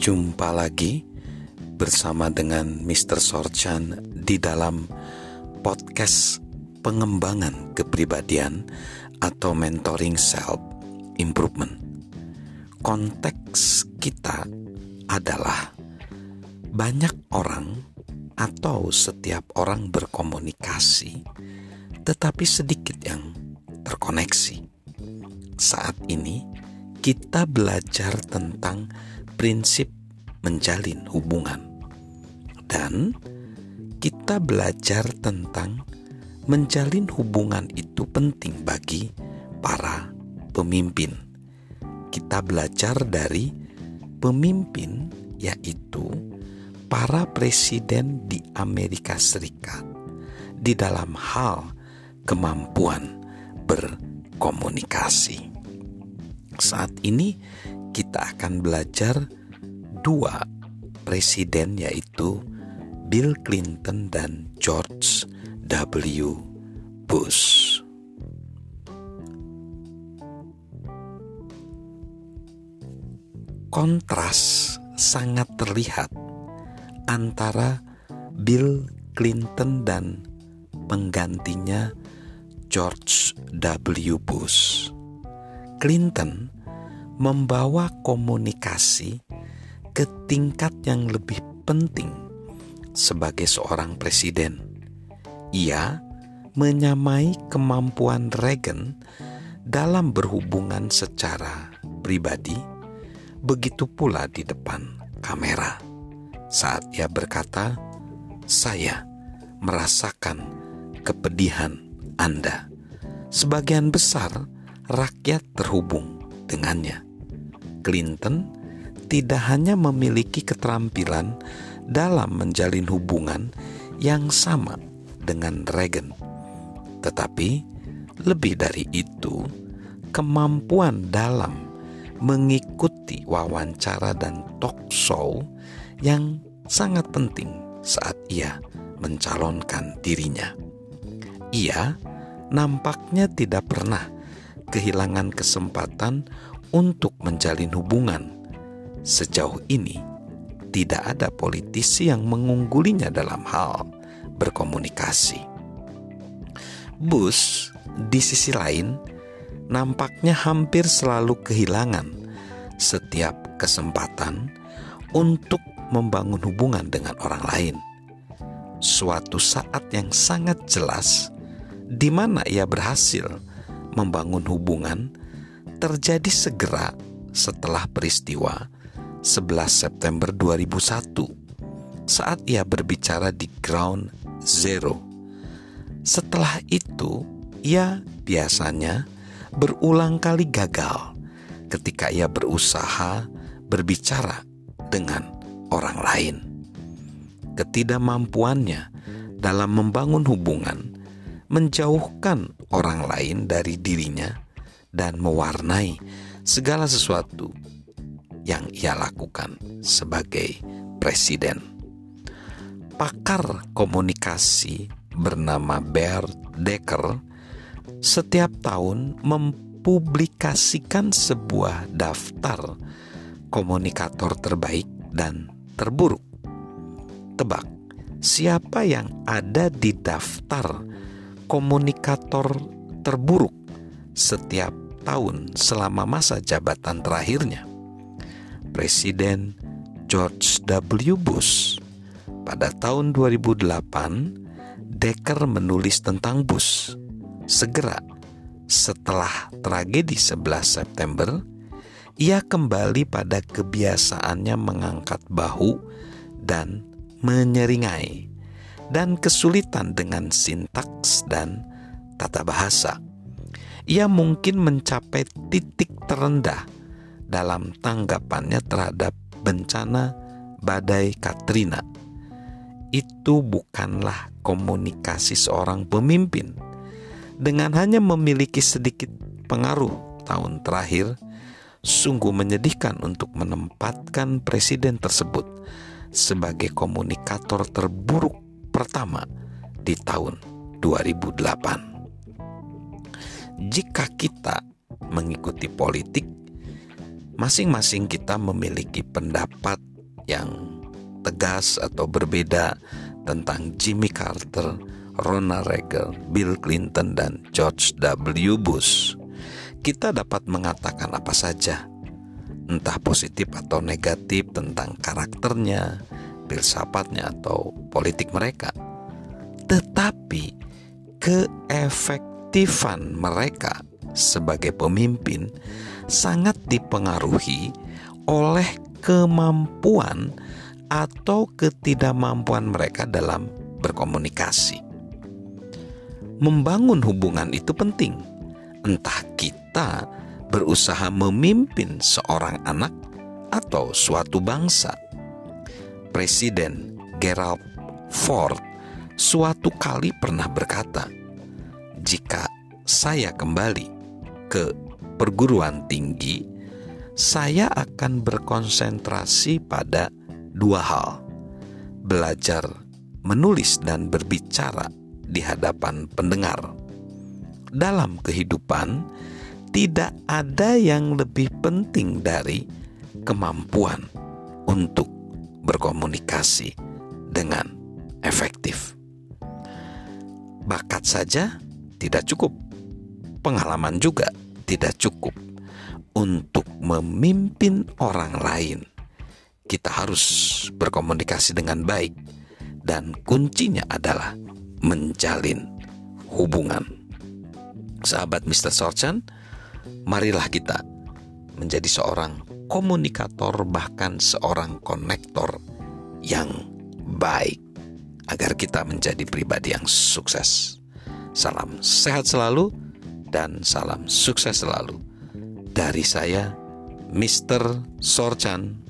Jumpa lagi bersama dengan Mr. Sorchan di dalam podcast pengembangan kepribadian atau mentoring self improvement. Konteks kita adalah banyak orang atau setiap orang berkomunikasi, tetapi sedikit yang terkoneksi. Saat ini, kita belajar tentang prinsip menjalin hubungan, dan kita belajar tentang menjalin hubungan itu penting bagi para pemimpin. Kita belajar dari pemimpin, yaitu para presiden di Amerika Serikat, di dalam hal kemampuan berkomunikasi. Saat ini kita akan belajar dua presiden yaitu Bill Clinton dan George W. Bush. Kontras sangat terlihat antara Bill Clinton dan penggantinya George W. Bush. Clinton membawa komunikasi ke tingkat yang lebih penting sebagai seorang presiden. Ia menyamai kemampuan Reagan dalam berhubungan secara pribadi, begitu pula di depan kamera. Saat ia berkata, "Saya merasakan kepedihan Anda." Sebagian besar rakyat terhubung dengannya. Clinton tidak hanya memiliki keterampilan dalam menjalin hubungan yang sama dengan Reagan, tetapi lebih dari itu, kemampuan dalam mengikuti wawancara dan talk show yang sangat penting saat ia mencalonkan dirinya. Ia nampaknya tidak pernah kehilangan kesempatan untuk menjalin hubungan. Sejauh ini, tidak ada politisi yang mengunggulinya dalam hal berkomunikasi. Bush, di sisi lain, nampaknya hampir selalu kehilangan setiap kesempatan untuk membangun hubungan dengan orang lain. Suatu saat yang sangat jelas di mana ia berhasil membangun hubungan terjadi segera setelah peristiwa 11 September 2001 saat ia berbicara di Ground Zero. Setelah itu, ia biasanya berulang kali gagal ketika ia berusaha berbicara dengan orang lain. Ketidakmampuannya dalam membangun hubungan menjauhkan orang lain dari dirinya dan mewarnai segala sesuatu yang ia lakukan sebagai presiden. Pakar komunikasi bernama Bert Decker setiap tahun mempublikasikan sebuah daftar komunikator terbaik dan terburuk. Tebak, siapa yang ada di daftar komunikator terburuk setiap tahun selama masa jabatan terakhirnya. Presiden George W. Bush pada tahun 2008 Decker menulis tentang Bush. Segera setelah tragedi 11 September, ia kembali pada kebiasaannya mengangkat bahu dan menyeringai dan kesulitan dengan sintaks dan tata bahasa. Ia mungkin mencapai titik terendah dalam tanggapannya terhadap bencana badai Katrina. Itu bukanlah komunikasi seorang pemimpin. Dengan hanya memiliki sedikit pengaruh tahun terakhir, sungguh menyedihkan untuk menempatkan presiden tersebut sebagai komunikator terburuk pertama di tahun 2008. Jika kita mengikuti politik, masing-masing kita memiliki pendapat yang tegas atau berbeda tentang Jimmy Carter, Ronald Reagan, Bill Clinton, dan George W. Bush. Kita dapat mengatakan apa saja, entah positif atau negatif tentang karakternya, filsafatnya, atau politik mereka. Tetapi keefektifan mereka sebagai pemimpin sangat dipengaruhi oleh kemampuan atau ketidakmampuan mereka dalam berkomunikasi. Membangun hubungan itu penting, entah kita berusaha memimpin seorang anak atau suatu bangsa. Presiden Gerald Ford suatu kali pernah berkata, "Jika saya kembali ke perguruan tinggi, saya akan berkonsentrasi pada dua hal: belajar menulis dan berbicara di hadapan pendengar. Dalam kehidupan, tidak ada yang lebih penting dari kemampuan untuk berkomunikasi dengan efektif. Bakat saja tidak cukup, pengalaman juga tidak cukup untuk memimpin orang lain kita harus berkomunikasi dengan baik dan kuncinya adalah menjalin hubungan. Sahabat Mr. Sorchan, marilah kita menjadi seorang komunikator bahkan seorang konektor yang baik agar kita menjadi pribadi yang sukses. Salam sehat selalu dan salam sukses selalu dari saya Mr. Sorchan